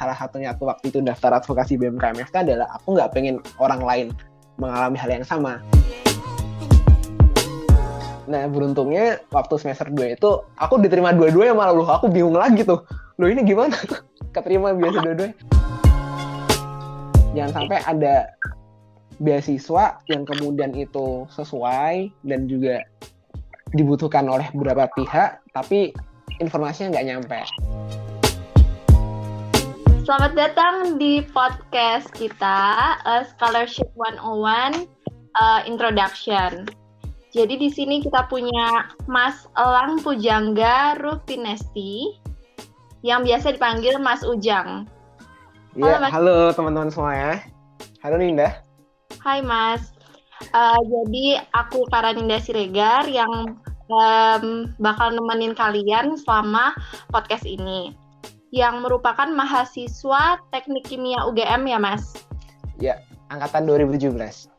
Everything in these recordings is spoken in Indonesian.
salah satunya aku waktu itu daftar advokasi BMKMFK adalah aku nggak pengen orang lain mengalami hal yang sama. Nah, beruntungnya waktu semester 2 itu aku diterima dua-duanya malah loh, aku bingung lagi tuh. Loh ini gimana? Keterima biasa dua-duanya. Jangan sampai ada beasiswa yang kemudian itu sesuai dan juga dibutuhkan oleh beberapa pihak, tapi informasinya nggak nyampe. Selamat datang di podcast kita uh, Scholarship 101 uh, Introduction. Jadi di sini kita punya Mas Elang Pujangga Rufinesti yang biasa dipanggil Mas Ujang. Iya, halo, halo teman-teman semua ya. Halo Ninda. Hai Mas. Uh, jadi aku Karaninda Siregar yang um, bakal nemenin kalian selama podcast ini yang merupakan mahasiswa Teknik Kimia UGM ya, Mas? Ya, angkatan 2017.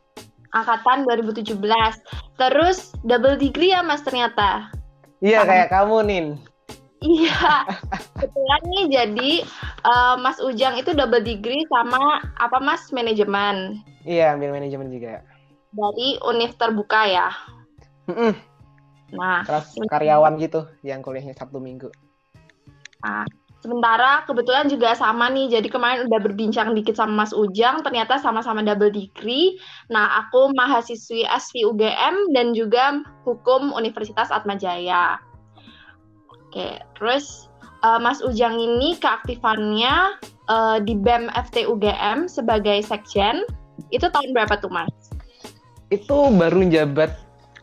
Angkatan 2017. Terus double degree ya, Mas ternyata? Iya, kayak kamu, Nin. Iya, kebetulan nih jadi uh, Mas Ujang itu double degree sama apa Mas manajemen? Iya, ambil manajemen juga. Dari univ terbuka ya. Mm -mm. Nah, kelas karyawan gitu yang kuliahnya Sabtu Minggu. Ah, Sementara kebetulan juga sama nih, jadi kemarin udah berbincang dikit sama Mas Ujang, ternyata sama-sama double degree. Nah, aku mahasiswi SV UGM dan juga Hukum Universitas Atmajaya. Oke, terus uh, Mas Ujang ini keaktifannya uh, di BEM FT UGM sebagai sekjen. Itu tahun berapa tuh, Mas? Itu baru jabat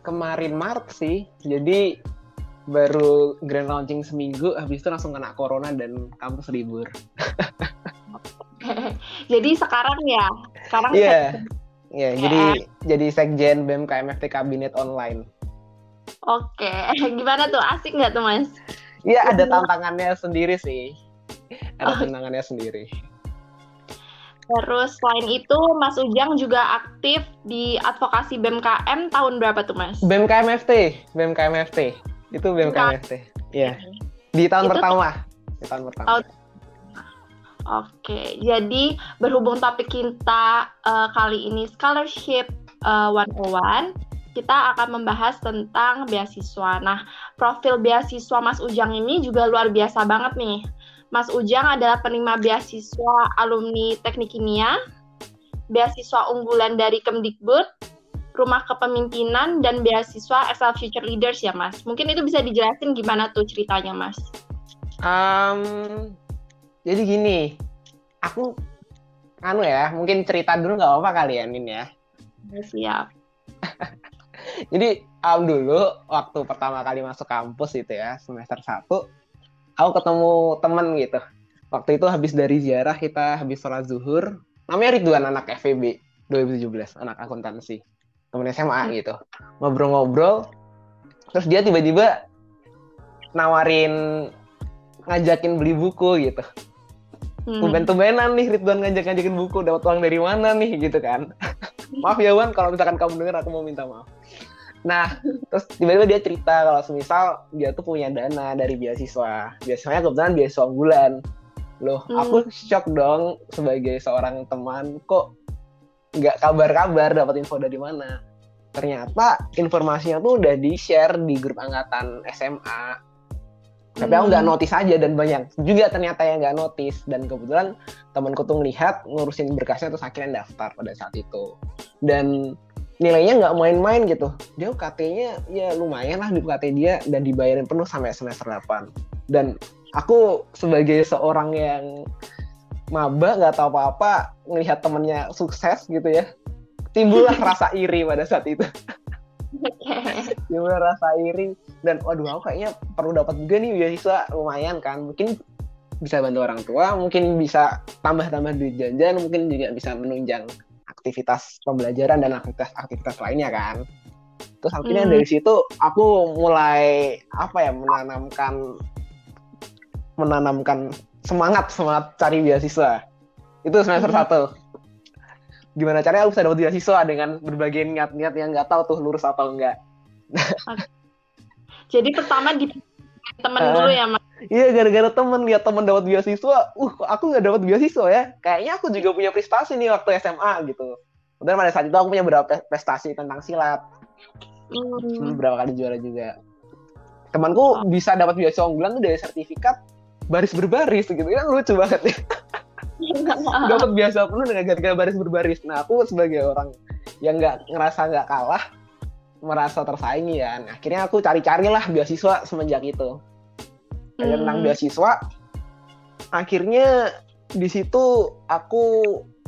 kemarin Maret sih. Jadi baru grand launching seminggu habis itu langsung kena corona dan kampus libur jadi sekarang ya sekarang iya yeah. Iya, yeah, jadi jadi sekjen BEM KMFT kabinet online. Oke, gimana tuh? Asik nggak tuh, Mas? Iya, ada tantangannya sendiri sih. Ada oh. tantangannya sendiri. Terus selain itu, Mas Ujang juga aktif di advokasi BMKM tahun berapa tuh, Mas? BMKMFT, BMKMFT. Itu BMKMFT. Iya. Di tahun itu pertama. Di tahun pertama. Tahun... Oke, jadi berhubung topik kita uh, kali ini scholarship uh, one, kita akan membahas tentang beasiswa. Nah, profil beasiswa Mas Ujang ini juga luar biasa banget nih. Mas Ujang adalah penerima beasiswa alumni Teknik Kimia, beasiswa unggulan dari Kemdikbud, rumah kepemimpinan dan beasiswa asal Future Leaders ya Mas. Mungkin itu bisa dijelasin gimana tuh ceritanya Mas? Um, jadi gini, aku anu ya, mungkin cerita dulu nggak apa-apa kalian ya, ini ya. ya. Siap. jadi um, dulu waktu pertama kali masuk kampus itu ya semester 1 aku ketemu temen gitu. Waktu itu habis dari ziarah kita habis sholat zuhur. Namanya Ridwan anak FEB 2017, anak akuntansi temen SMA gitu ngobrol-ngobrol terus dia tiba-tiba nawarin ngajakin beli buku gitu hmm. tumben-tumbenan nih Ridwan ngajak-ngajakin buku dapat uang dari mana nih gitu kan maaf ya Wan kalau misalkan kamu dengar aku mau minta maaf nah terus tiba-tiba dia cerita kalau semisal dia tuh punya dana dari beasiswa. Biasanya kebetulan beasiswa bulan loh hmm. aku shock dong sebagai seorang teman kok nggak kabar-kabar dapat info dari mana? Ternyata informasinya tuh udah di share di grup angkatan SMA tapi aku nggak hmm. notice aja dan banyak juga ternyata yang nggak notice. Dan kebetulan temanku tuh ngelihat ngurusin berkasnya terus akhirnya daftar pada saat itu. Dan nilainya nggak main-main gitu. Dia UKT-nya ya lumayan lah di UKT dia dan dibayarin penuh sampai semester 8 dan aku sebagai seorang yang maba nggak tahu apa-apa ngelihat temennya sukses gitu ya timbullah rasa iri pada saat itu. Timbul rasa iri dan waduh aku kayaknya perlu dapat juga nih beasiswa. Lumayan kan mungkin bisa bantu orang tua mungkin bisa tambah-tambah duit jajan mungkin juga bisa menunjang aktivitas pembelajaran dan aktivitas-aktivitas lainnya kan. Terus akhirnya hmm. dari situ aku mulai apa ya menanamkan menanamkan semangat semangat cari beasiswa. Itu semester hmm. satu. Gimana caranya aku bisa dapat beasiswa dengan berbagai niat-niat yang nggak tahu tuh lurus atau enggak jadi pertama di temen uh, dulu ya mas. Iya gara-gara temen lihat temen dapat beasiswa. Uh aku nggak dapat beasiswa ya. Kayaknya aku juga punya prestasi nih waktu SMA gitu. Kemudian pada saat itu aku punya beberapa prestasi tentang silat. Hmm. beberapa kali juara juga. Temanku oh. bisa dapat beasiswa unggulan tuh dari sertifikat baris berbaris gitu. Kan lucu banget ya. Dapat biasa penuh dengan ketika baris berbaris. Nah aku sebagai orang yang nggak ngerasa nggak kalah merasa tersaingi ya akhirnya aku cari-carilah beasiswa semenjak itu. Hmm. tentang beasiswa akhirnya di situ aku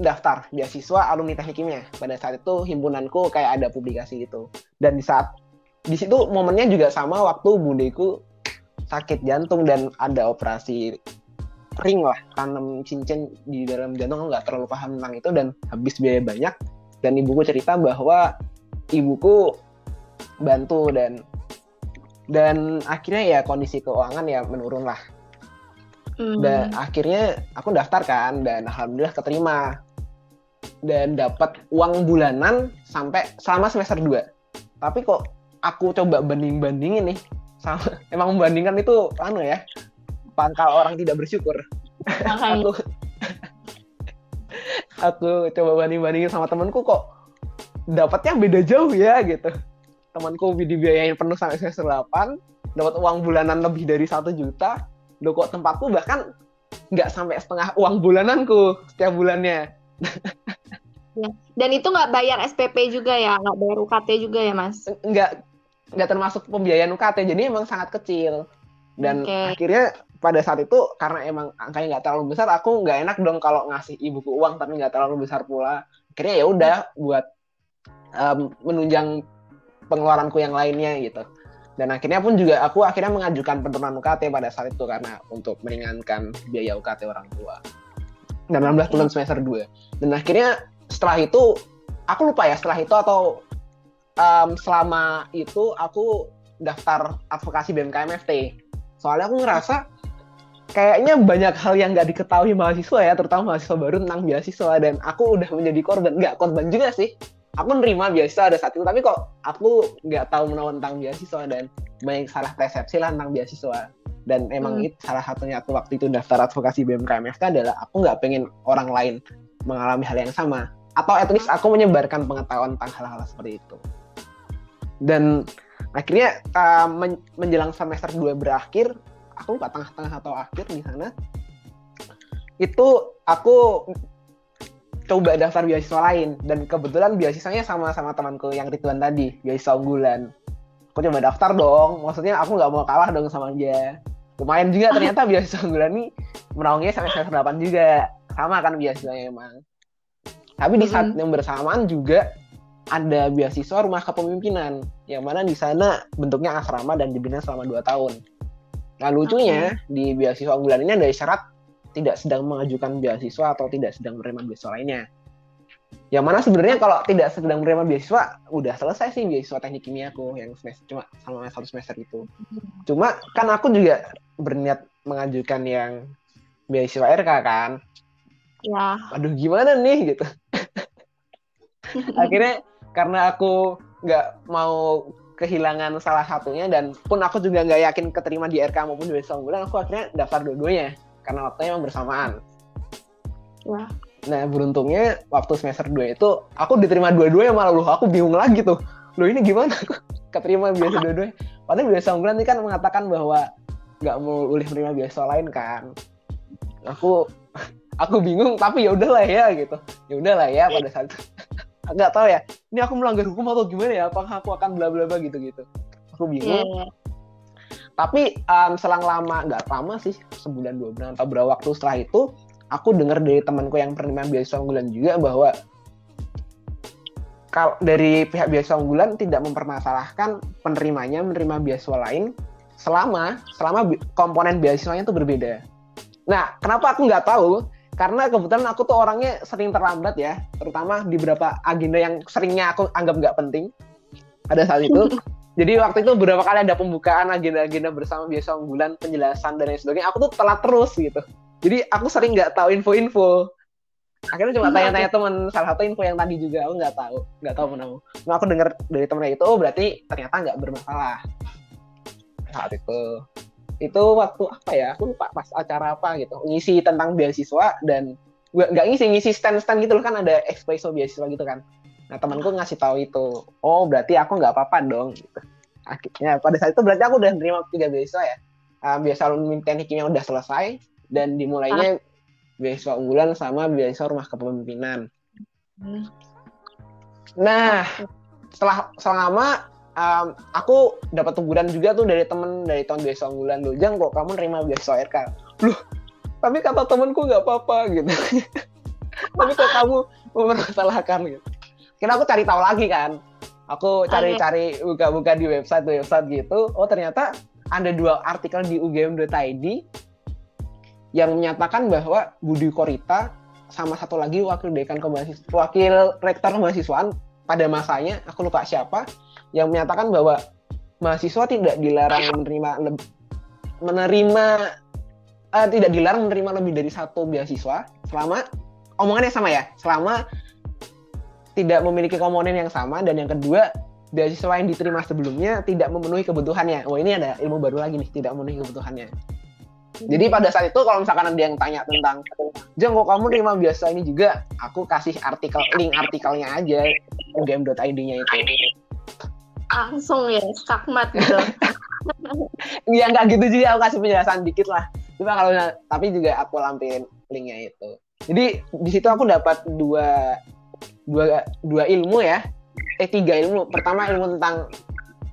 daftar beasiswa alumni teknik kimia. Pada saat itu himpunanku kayak ada publikasi gitu. Dan di saat di situ momennya juga sama waktu bundeku sakit jantung dan ada operasi ring lah tanam cincin di dalam jantung. Nggak terlalu paham tentang itu dan habis biaya banyak. Dan ibuku cerita bahwa ibuku bantu dan dan akhirnya ya kondisi keuangan ya menurun lah hmm. dan akhirnya aku daftar kan dan alhamdulillah keterima dan dapat uang bulanan sampai selama semester 2 tapi kok aku coba banding bandingin nih sama emang membandingkan itu anu ya pangkal orang tidak bersyukur. aku aku coba banding-bandingin sama temanku kok dapatnya beda jauh ya gitu. Temanku dibiayain penuh sampai semester 8, dapat uang bulanan lebih dari satu juta. Loh kok tempatku bahkan nggak sampai setengah uang bulananku setiap bulannya. ya. Dan itu nggak bayar SPP juga ya, nggak bayar UKT juga ya mas? Nggak, nggak termasuk pembiayaan UKT, jadi emang sangat kecil. Dan okay. akhirnya pada saat itu karena emang angkanya nggak terlalu besar aku nggak enak dong kalau ngasih ibuku uang tapi nggak terlalu besar pula akhirnya ya udah buat um, menunjang pengeluaranku yang lainnya gitu. Dan akhirnya pun juga aku akhirnya mengajukan penurunan UKT pada saat itu karena untuk meringankan biaya UKT orang tua. Dan 16 bulan semester 2 dan akhirnya setelah itu aku lupa ya setelah itu atau um, selama itu aku daftar advokasi BMKMFT soalnya aku ngerasa kayaknya banyak hal yang nggak diketahui mahasiswa ya, terutama mahasiswa baru tentang beasiswa. Dan aku udah menjadi korban. Nggak korban juga sih. Aku nerima beasiswa ada saat itu, tapi kok aku nggak tahu menawan tentang beasiswa dan banyak salah persepsi lah tentang beasiswa. Dan emang hmm. itu salah satunya aku waktu itu daftar advokasi BMKMFK adalah aku nggak pengen orang lain mengalami hal yang sama. Atau at least aku menyebarkan pengetahuan tentang hal-hal seperti itu. Dan akhirnya uh, men menjelang semester 2 berakhir, aku lupa tengah-tengah atau akhir di sana itu aku coba daftar beasiswa lain. Dan kebetulan beasiswanya sama sama temanku yang Ridwan tadi beasiswa unggulan. Aku coba daftar dong. Maksudnya aku nggak mau kalah dong sama dia. Lumayan juga ternyata beasiswa unggulan nih menaungnya sampai semester 8 juga. Sama kan beasiswanya emang. Tapi di saat yang bersamaan juga ada beasiswa rumah kepemimpinan yang mana di sana bentuknya asrama dan dibina selama 2 tahun. Nah lucunya okay. di beasiswa unggulan ini ada syarat tidak sedang mengajukan beasiswa atau tidak sedang menerima beasiswa lainnya. Yang mana sebenarnya kalau tidak sedang menerima beasiswa udah selesai sih beasiswa teknik kimia aku yang semester cuma sama satu semester itu. Cuma kan aku juga berniat mengajukan yang beasiswa RK kan. Ya. Aduh gimana nih gitu. Akhirnya karena aku nggak mau kehilangan salah satunya dan pun aku juga nggak yakin keterima di RK maupun di beasiswa unggulan aku akhirnya daftar dua-duanya karena waktunya emang bersamaan. Wah. Nah beruntungnya waktu semester 2 itu aku diterima dua-duanya malah loh aku bingung lagi tuh. Loh ini gimana keterima biasa dua-duanya? Padahal biasa unggulan ini kan mengatakan bahwa nggak mau boleh menerima biasa lain kan. Aku aku bingung tapi ya udahlah ya gitu. Ya udahlah ya pada saat itu nggak tahu ya ini aku melanggar hukum atau gimana ya apakah aku akan bla bla bla gitu gitu aku bingung yeah, yeah. Tapi um, selang lama nggak lama sih sebulan dua bulan atau berapa waktu setelah itu aku dengar dari temanku yang pernah beasiswa unggulan juga bahwa kalau dari pihak beasiswa unggulan tidak mempermasalahkan penerimanya menerima beasiswa lain selama selama komponen beasiswanya itu berbeda. Nah, kenapa aku nggak tahu? karena kebetulan aku tuh orangnya sering terlambat ya, terutama di beberapa agenda yang seringnya aku anggap nggak penting pada saat itu. Jadi waktu itu beberapa kali ada pembukaan agenda-agenda bersama biasa unggulan, penjelasan dan lain sebagainya. Aku tuh telat terus gitu. Jadi aku sering nggak tahu info-info. Akhirnya cuma tanya-tanya teman salah satu info yang tadi juga aku nggak tahu, nggak tahu menahu. Nah, aku dengar dari temennya itu, oh berarti ternyata nggak bermasalah saat itu. itu waktu apa ya aku lupa pas acara apa gitu ngisi tentang beasiswa dan nggak ngisi ngisi stand stand gitu loh kan ada espresso beasiswa gitu kan nah temanku ngasih tahu itu. Oh berarti aku nggak apa-apa dong gitu. Akhirnya pada saat itu berarti aku udah nerima tiga beasiswa ya. Uh, beasiswa teknik kimia udah selesai dan dimulainya beasiswa unggulan sama beasiswa rumah kepemimpinan. Hmm. nah setelah selama um, aku dapat teguran juga tuh dari temen dari tahun beasiswa unggulan. Dulu jang kok kamu nerima beasiswa RK loh tapi kata temenku nggak apa-apa gitu. Tapi kok kamu mempermasalahkan gitu kira aku cari tahu lagi kan. Aku cari-cari buka-buka di website website gitu. Oh ternyata ada dua artikel di ugm.id yang menyatakan bahwa Budi Korita sama satu lagi wakil dekan kemahasiswa wakil rektor kemahasiswaan pada masanya aku lupa siapa yang menyatakan bahwa mahasiswa tidak dilarang menerima menerima uh, tidak dilarang menerima lebih dari satu beasiswa selama omongannya sama ya selama tidak memiliki komponen yang sama dan yang kedua beasiswa yang diterima sebelumnya tidak memenuhi kebutuhannya. Oh ini ada ilmu baru lagi nih tidak memenuhi kebutuhannya. Jadi pada saat itu kalau misalkan ada yang tanya tentang Jeng kok kamu terima beasiswa ini juga, aku kasih artikel link artikelnya aja ugm.id-nya itu. Langsung ya, skakmat gitu. Iya nggak gitu juga aku kasih penjelasan dikit lah. Cuma kalau tapi juga aku lampirin linknya itu. Jadi di situ aku dapat dua dua dua ilmu ya. Eh tiga ilmu. Pertama ilmu tentang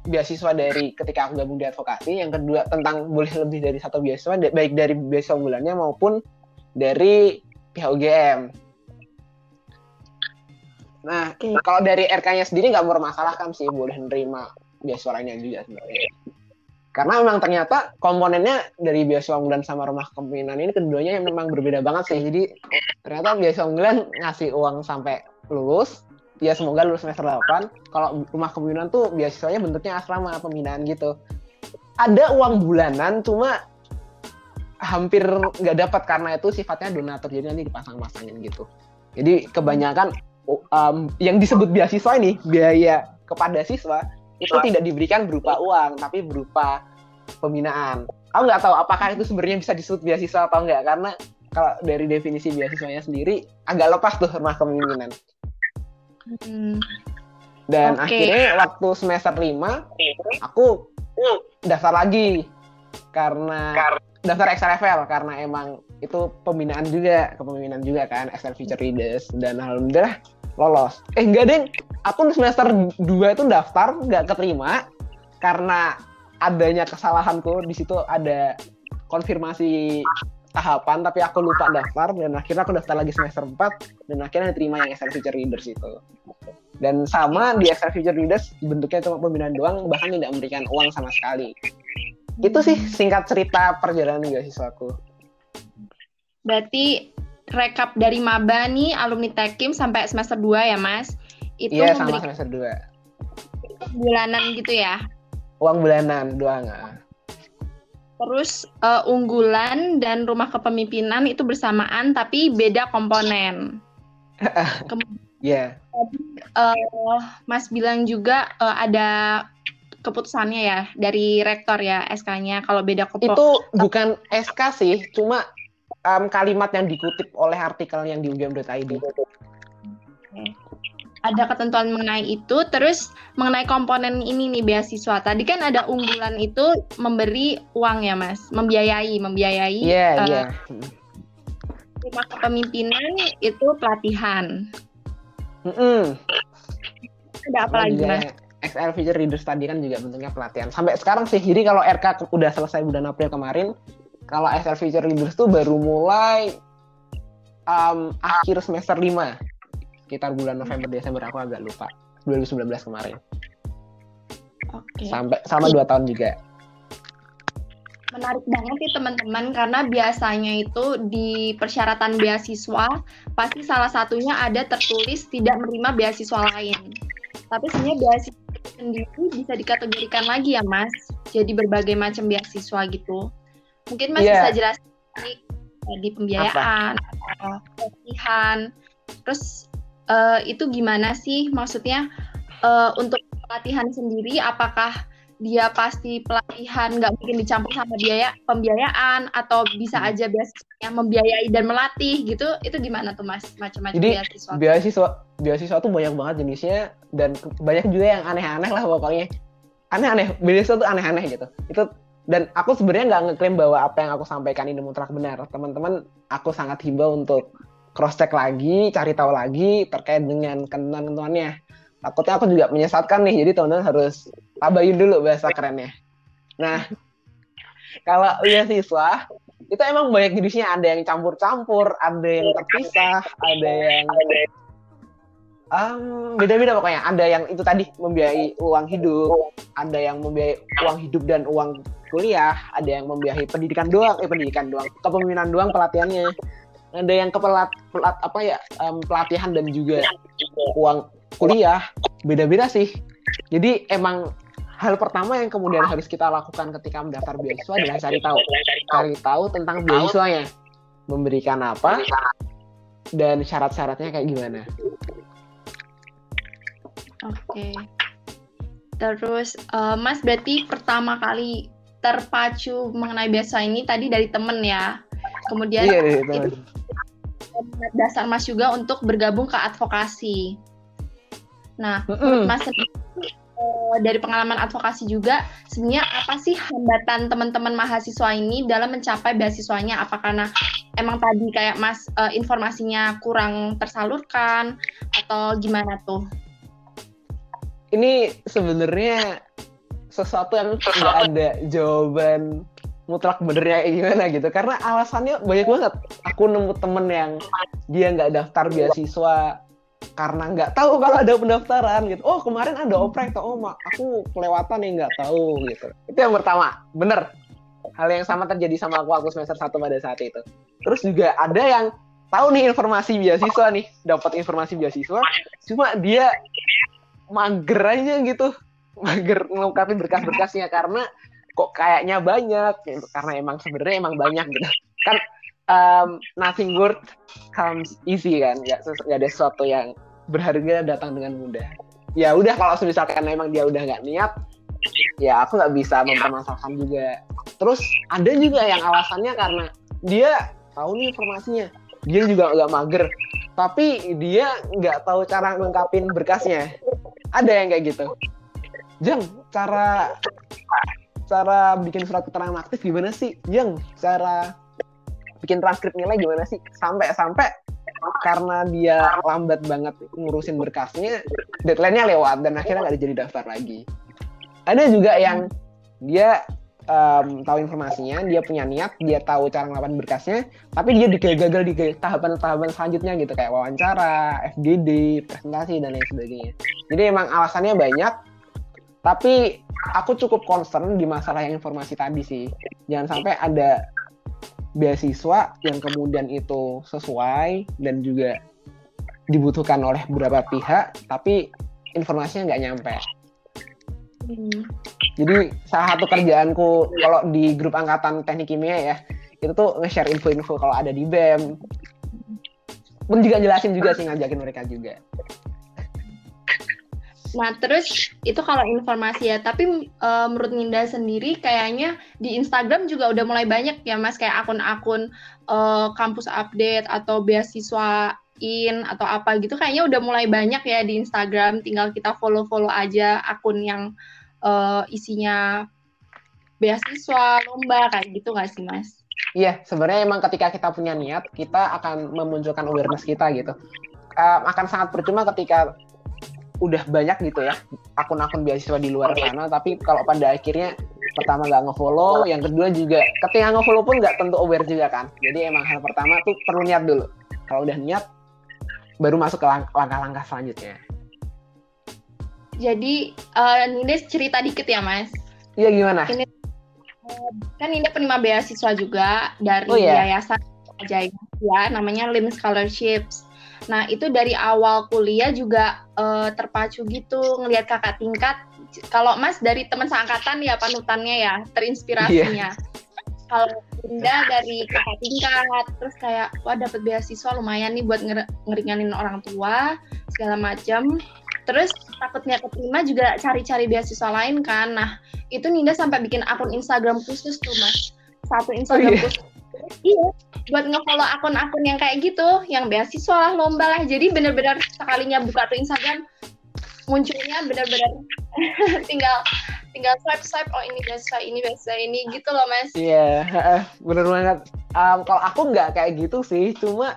beasiswa dari ketika aku gabung di advokasi. Yang kedua tentang boleh lebih dari satu beasiswa baik dari beasiswa bulannya maupun dari pihak UGM. Nah, okay. kalau dari RK-nya sendiri nggak bermasalah kan sih boleh menerima beasiswa lainnya juga sebenarnya. Karena memang ternyata komponennya dari beasiswa unggulan sama rumah kepemimpinan ini keduanya memang berbeda banget sih. Jadi ternyata beasiswa unggulan ngasih uang sampai lulus, ya semoga lulus semester 8. Kalau rumah kepemimpinan tuh beasiswanya bentuknya asrama pembinaan gitu. Ada uang bulanan cuma hampir nggak dapat karena itu sifatnya donatur jadi nanti dipasang-pasangin gitu. Jadi kebanyakan um, yang disebut beasiswa ini biaya kepada siswa itu tidak diberikan berupa uang tapi berupa pembinaan. Aku nggak tahu apakah itu sebenarnya bisa disebut beasiswa atau enggak karena kalau dari definisi beasiswanya sendiri agak lepas tuh rumah kepemimpinan. Hmm. Dan okay. akhirnya waktu semester 5 aku daftar lagi karena daftar XLFL karena emang itu pembinaan juga kepemimpinan juga kan Excel Future Leaders dan alhamdulillah lolos. Eh enggak deh, aku semester 2 itu daftar nggak keterima karena adanya kesalahanku di situ ada konfirmasi tahapan tapi aku lupa daftar dan akhirnya aku daftar lagi semester 4 dan akhirnya diterima yang Excel Future Leaders itu. Dan sama di Excel Future Leaders bentuknya cuma pembinaan doang bahkan tidak memberikan uang sama sekali. Itu sih singkat cerita perjalanan aku. Berarti rekap dari maba nih alumni Tekim sampai semester 2 ya Mas. Itu iya sama semester 2. Bulanan gitu ya? Uang bulanan doang. Terus uh, unggulan dan rumah kepemimpinan itu bersamaan tapi beda komponen. Iya. yeah. uh, Mas bilang juga uh, ada keputusannya ya dari rektor ya SK-nya kalau beda komponen. Itu bukan SK sih, cuma um, kalimat yang dikutip oleh artikel yang di ugm.id. Ada ketentuan mengenai itu, terus mengenai komponen ini nih beasiswa. Tadi kan ada unggulan itu memberi uang ya, Mas, membiayai, membiayai. Iya, yeah, iya. Yeah. Rumah kepemimpinan itu pelatihan. Mm -hmm. Ada apa lagi, Mas? XL Future Readers tadi kan juga bentuknya pelatihan. Sampai sekarang sih, jadi kalau RK udah selesai bulan April kemarin, kalau SL Future Leaders tuh baru mulai um, akhir semester 5 sekitar bulan November Desember aku agak lupa. 2019 kemarin. Okay. sampai sama dua tahun juga. Menarik banget sih teman-teman karena biasanya itu di persyaratan beasiswa pasti salah satunya ada tertulis tidak menerima beasiswa lain. Tapi sebenarnya beasiswa sendiri bisa dikategorikan lagi ya mas. Jadi berbagai macam beasiswa gitu. Mungkin Mas yeah. bisa jelasin di pembiayaan, pelatihan, terus uh, itu gimana sih? Maksudnya uh, untuk pelatihan sendiri apakah dia pasti pelatihan nggak mungkin dicampur sama biaya pembiayaan atau bisa hmm. aja biasanya membiayai dan melatih gitu? Itu gimana tuh mas? Macam-macam beasiswa. beasiswa beasiswa tuh banyak banget jenisnya dan banyak juga yang aneh-aneh lah pokoknya. Aneh-aneh beasiswa tuh aneh-aneh gitu. Itu dan aku sebenarnya nggak ngeklaim bahwa apa yang aku sampaikan ini mutlak benar. Teman-teman aku sangat himbau untuk cross check lagi cari tahu lagi terkait dengan ketentuan-ketentuannya takutnya aku juga menyesatkan nih jadi teman-teman harus tabayun dulu bahasa kerennya. Nah kalau siswa itu emang banyak jenisnya. Ada yang campur-campur ada yang terpisah ada yang um, beda-beda pokoknya. Ada yang itu tadi membiayai uang hidup ada yang membiayai uang hidup dan uang kuliah ada yang membiayai pendidikan doang eh pendidikan doang kepemimpinan doang pelatihannya ada yang kepelat pelat, apa ya um, pelatihan dan juga uang kuliah beda-beda sih. Jadi emang hal pertama yang kemudian harus kita lakukan ketika mendaftar beasiswa adalah cari tahu, cari tahu tentang beasiswanya, memberikan apa, dan syarat-syaratnya kayak gimana. Oke. Terus uh, Mas berarti pertama kali terpacu mengenai beasiswa ini tadi dari temen ya. Kemudian iya, itu dasar Mas juga untuk bergabung ke advokasi. Nah, mm -hmm. Mas uh, dari pengalaman advokasi juga, sebenarnya apa sih hambatan teman-teman mahasiswa ini dalam mencapai beasiswanya? Apa karena emang tadi kayak Mas uh, informasinya kurang tersalurkan atau gimana tuh? Ini sebenarnya sesuatu yang nggak ada jawaban mutlak benernya kayak gimana gitu karena alasannya banyak banget aku nemu temen yang dia nggak daftar beasiswa karena nggak tahu kalau ada pendaftaran gitu. Oh kemarin ada oprek tuh, oh aku kelewatan nih nggak tahu gitu. Itu yang pertama, bener. Hal yang sama terjadi sama aku waktu semester satu pada saat itu. Terus juga ada yang tahu nih informasi beasiswa nih, dapat informasi beasiswa, cuma dia mager aja gitu, mager ngelengkapi berkas-berkasnya karena kok kayaknya banyak, gitu. karena emang sebenarnya emang banyak gitu. Kan um, nothing worth comes easy kan? Nggak, ada sesuatu yang berharga datang dengan mudah. Ya udah kalau misalkan memang dia udah nggak niat ya aku nggak bisa mempermasalahkan juga. Terus ada juga yang alasannya karena dia tahu nih informasinya. Dia juga nggak mager. Tapi dia nggak tahu cara lengkapin berkasnya. Ada yang kayak gitu. Jeng cara cara bikin surat keterangan aktif gimana sih Jeng? Cara bikin transkrip nilai gimana sih? Sampai-sampai karena dia lambat banget ngurusin berkasnya deadline-nya lewat dan akhirnya nggak jadi daftar lagi. Ada juga yang dia um, tahu informasinya dia punya niat dia tahu cara ngelapan berkasnya tapi dia gagal di tahapan-tahapan selanjutnya gitu kayak wawancara FGD presentasi dan lain sebagainya. Jadi emang alasannya banyak tapi aku cukup concern di masalah yang informasi tadi sih jangan sampai ada beasiswa yang kemudian itu sesuai dan juga dibutuhkan oleh beberapa pihak, tapi informasinya nggak nyampe. Jadi salah satu kerjaanku kalau di grup angkatan teknik kimia ya, itu tuh nge-share info-info kalau ada di BEM. Pun juga jelasin juga sih ngajakin mereka juga. Nah, terus itu kalau informasi ya, tapi uh, menurut Ninda sendiri kayaknya di Instagram juga udah mulai banyak ya Mas kayak akun-akun uh, kampus update atau beasiswa in atau apa gitu kayaknya udah mulai banyak ya di Instagram, tinggal kita follow-follow aja akun yang uh, isinya beasiswa, lomba kayak gitu nggak sih Mas? Iya, sebenarnya emang ketika kita punya niat, kita akan memunculkan awareness kita gitu. Uh, akan sangat percuma ketika udah banyak gitu ya akun-akun beasiswa di luar sana tapi kalau pada akhirnya pertama nggak ngefollow yang kedua juga ketika ngefollow pun nggak tentu aware juga kan. Jadi emang hal pertama tuh perlu niat dulu. Kalau udah niat baru masuk ke langkah-langkah selanjutnya. Jadi uh, Ninda cerita dikit ya mas? Iya gimana? Ini kan Ninda penerima beasiswa juga dari oh, iya. yayasan Jaya ya namanya Lim Scholarships Nah, itu dari awal kuliah juga uh, terpacu gitu ngelihat kakak tingkat. Kalau Mas dari teman seangkatan ya panutannya ya, terinspirasinya. Yeah. Kalau Bunda dari kakak tingkat, terus kayak wah dapat beasiswa lumayan nih buat nger ngeringanin orang tua segala macam. Terus takut nggak keterima juga cari-cari beasiswa lain kan. Nah, itu Ninda sampai bikin akun Instagram khusus tuh, Mas. Satu Instagram oh, iya. khusus. Iya, buat ngefollow akun-akun yang kayak gitu, yang beasiswa lah, lomba lah. Jadi bener-bener sekalinya buka tuh Instagram, munculnya bener-bener tinggal tinggal swipe swipe oh ini beasiswa ini beasiswa ini gitu loh mas. Iya yeah, bener banget. Um, kalau aku nggak kayak gitu sih cuma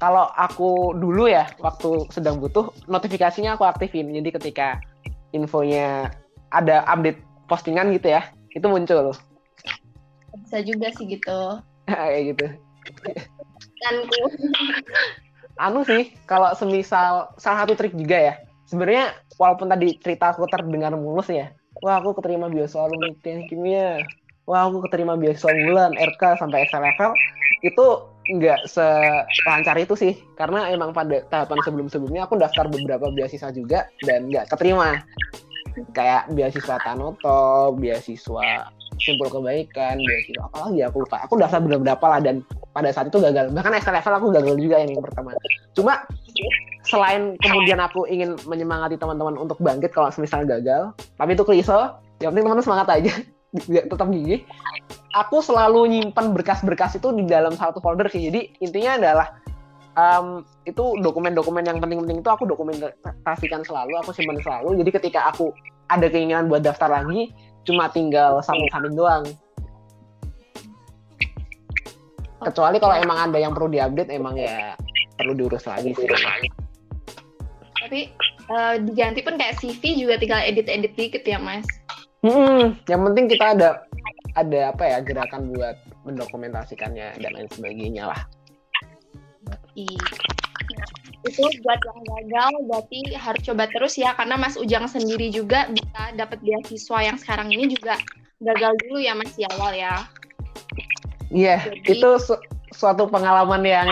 kalau aku dulu ya waktu sedang butuh notifikasinya aku aktifin. Jadi ketika infonya ada update postingan gitu ya itu muncul. Bisa juga sih gitu. Kayak gitu kanku anu sih kalau semisal salah satu trik juga ya. Sebenarnya walaupun tadi cerita aku terdengar mulus ya wah aku keterima biasa alumni teknik kimia. Wah aku keterima biasa bulan RK sampai SL level. Itu nggak selancar itu sih karena emang pada tahapan sebelum-sebelumnya aku daftar beberapa beasiswa juga dan nggak keterima. Kayak beasiswa Tanoto, beasiswa Simpul Kebaikan, beasiswa apa lagi aku lupa. Aku daftar beberapa lah dan pada saat itu gagal. Bahkan SL level aku gagal juga ini yang pertama. Cuma selain kemudian aku ingin menyemangati teman-teman untuk bangkit kalau misalnya gagal, tapi itu klise, yang penting teman-teman semangat aja. Tetap gigi aku selalu nyimpan berkas-berkas itu di dalam satu folder sih. Jadi intinya adalah um, itu dokumen-dokumen yang penting-penting itu aku dokumentasikan selalu aku simpan selalu. Jadi ketika aku ada keinginan buat daftar lagi cuma tinggal samping-samping doang kecuali kalau emang ada yang perlu diupdate emang ya perlu diurus lagi sih tapi uh, diganti pun kayak CV juga tinggal edit-edit dikit ya mas Hmm, yang penting kita ada ada apa ya gerakan buat mendokumentasikannya dan lain sebagainya lah. Iya. Itu buat yang gagal berarti harus coba terus ya karena Mas Ujang sendiri juga bisa dapat beasiswa yang sekarang ini juga gagal dulu ya Mas di awal ya. Iya, yeah, itu su suatu pengalaman yang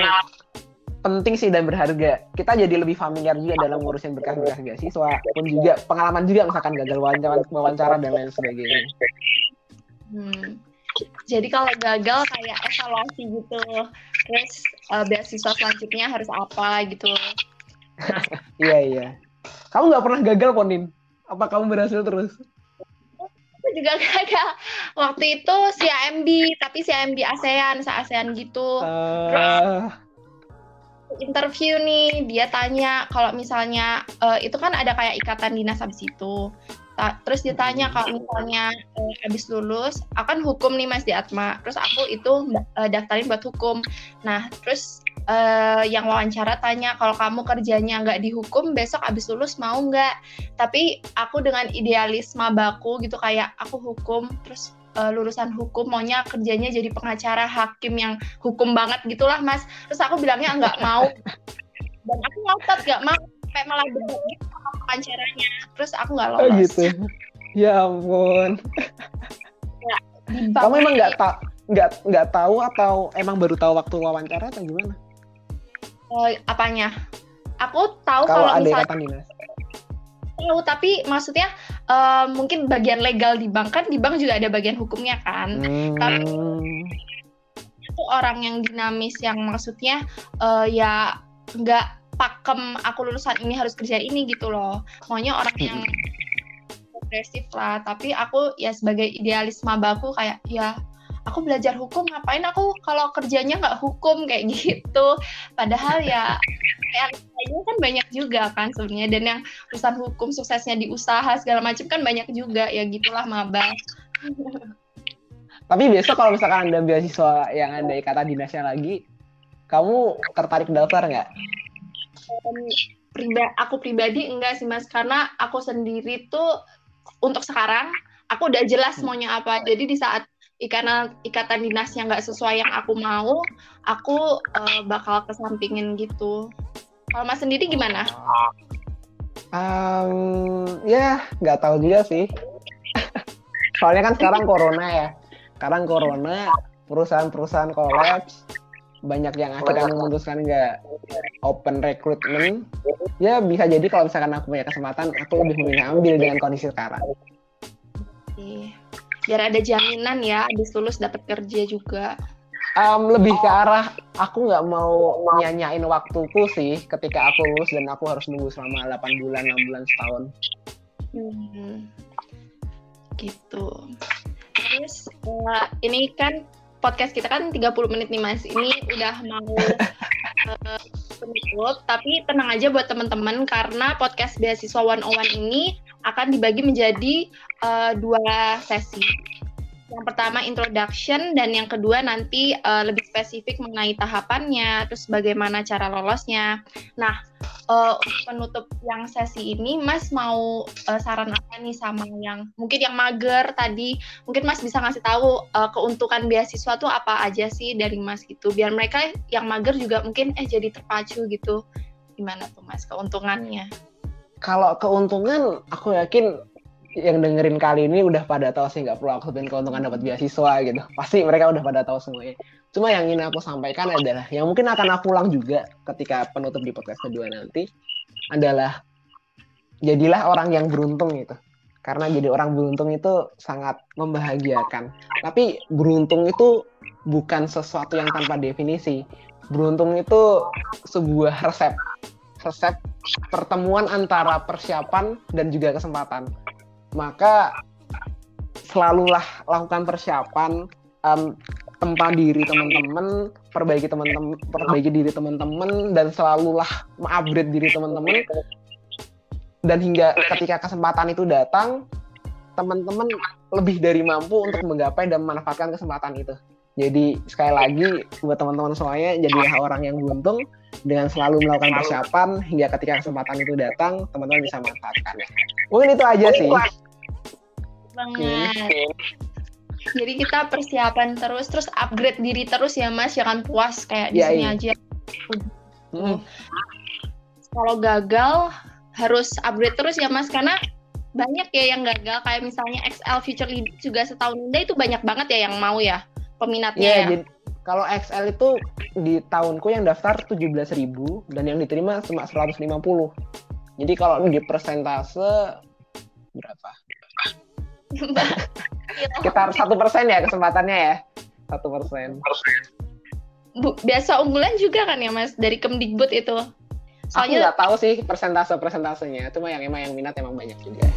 penting sih dan berharga. Kita jadi lebih familiar juga dalam ngurusin berkas-berkas beasiswa pun juga pengalaman juga misalkan gagal wawancara, wawancara dan lain sebagainya. Hmm. Jadi kalau gagal kayak evaluasi gitu, terus uh, beasiswa selanjutnya harus apa gitu. Iya iya. Kamu nggak pernah gagal Ponin? Apa kamu berhasil terus? Aku juga gagal. Waktu itu CIMB, tapi CIMB ASEAN, se-ASEAN gitu. Uh... Terus interview nih dia tanya kalau misalnya uh, itu kan ada kayak ikatan dinas habis itu Ta terus dia tanya kalau misalnya uh, habis lulus akan hukum nih mas di Atma terus aku itu uh, daftarin buat hukum nah terus uh, yang wawancara tanya kalau kamu kerjanya nggak dihukum besok habis lulus mau nggak? Tapi aku dengan idealisme baku gitu kayak aku hukum terus uh, lulusan hukum maunya kerjanya jadi pengacara hakim yang hukum banget gitulah mas. Terus aku bilangnya nggak mau. Dan aku ngotot nggak mau kayak malah debat gitu sama pengacaranya terus aku nggak lolos. oh gitu. Ya ampun. Ya, kamu emang nggak tak nggak nggak tahu atau emang baru tahu waktu wawancara atau gimana uh, apanya? Aku tahu kalau, kalau misalnya tahu tapi maksudnya uh, mungkin bagian legal di bank kan di bank juga ada bagian hukumnya kan? Hmm. tapi itu orang yang dinamis yang maksudnya uh, ya nggak pakem aku lulusan ini harus kerja ini gitu loh. Maunya orang yang progresif lah. Tapi aku ya sebagai idealis mabaku kayak ya aku belajar hukum ngapain aku kalau kerjanya nggak hukum kayak gitu. Padahal ya realitanya kan banyak juga kan sebenarnya. Dan yang urusan hukum suksesnya di usaha segala macam kan banyak juga. Ya gitulah maba. Tapi biasa kalau misalkan ada beasiswa yang ada ikatan dinasnya lagi kamu tertarik daftar nggak? Um, priba aku pribadi enggak sih mas. Karena aku sendiri tuh untuk sekarang aku udah jelas hmm. maunya apa. Jadi di saat ikatan ikatan dinasnya nggak sesuai yang aku mau, aku uh, bakal kesampingin gitu. Kalau Mas sendiri gimana? Um, ya nggak tahu juga sih. Soalnya kan sekarang corona ya. Sekarang corona, perusahaan-perusahaan kolaps, banyak yang akhirnya memutuskan nggak open recruitment. Ya bisa jadi kalau misalkan aku punya kesempatan, aku lebih memilih ambil dengan kondisi sekarang biar ada jaminan ya habis lulus dapat kerja juga um, lebih ke arah aku nggak mau nyanyain waktuku sih ketika aku lulus dan aku harus nunggu selama 8 bulan 6 bulan setahun Hmm. Gitu. Terus uh, ini kan podcast kita kan 30 menit nih Mas. Ini udah mau uh, penutup, tapi tenang aja buat teman-teman karena podcast beasiswa one on one ini akan dibagi menjadi uh, dua sesi. Yang pertama introduction dan yang kedua nanti uh, lebih spesifik mengenai tahapannya, terus bagaimana cara lolosnya. Nah, uh, penutup yang sesi ini Mas mau uh, saran apa nih sama yang mungkin yang mager tadi? Mungkin Mas bisa ngasih tahu uh, keuntungan beasiswa tuh apa aja sih dari Mas gitu. Biar mereka yang mager juga mungkin eh jadi terpacu gitu. Gimana tuh Mas keuntungannya? Kalau keuntungan aku yakin yang dengerin kali ini udah pada tahu sih nggak perlu aku sebutin keuntungan dapat beasiswa gitu. Pasti mereka udah pada tahu semuanya. Cuma yang ingin aku sampaikan adalah yang mungkin akan aku ulang juga ketika penutup di podcast kedua nanti adalah jadilah orang yang beruntung gitu. Karena jadi orang beruntung itu sangat membahagiakan. Tapi beruntung itu bukan sesuatu yang tanpa definisi. Beruntung itu sebuah resep. Resep pertemuan antara persiapan dan juga kesempatan. Maka selalulah lakukan persiapan um, tempat diri teman-teman perbaiki teman-teman perbaiki diri teman-teman dan selalulah mengupgrade diri teman-teman. Dan hingga ketika kesempatan itu datang teman-teman lebih dari mampu untuk menggapai dan memanfaatkan kesempatan itu jadi sekali lagi buat teman-teman semuanya jadilah orang yang beruntung dengan selalu melakukan persiapan hingga ketika kesempatan itu datang teman-teman bisa manfaatkan. Mungkin itu aja sih. Banget. Jadi kita persiapan terus, terus upgrade diri terus ya Mas, jangan puas kayak di ya, sini iya. aja. Hmm. Kalau gagal harus upgrade terus ya Mas, karena banyak ya yang gagal kayak misalnya XL Future Lead juga setahun ini itu banyak banget ya yang mau ya peminatnya yeah, ya. Jadi, kalau XL itu di tahunku yang daftar 17.000 dan yang diterima cuma 150. Jadi kalau di persentase berapa? Sekitar satu persen ya kesempatannya ya. Satu persen. Biasa unggulan juga kan ya mas dari Kemdikbud itu. Soalnya... Aku nggak tahu sih persentase persentasenya. Cuma yang emang yang minat emang banyak juga.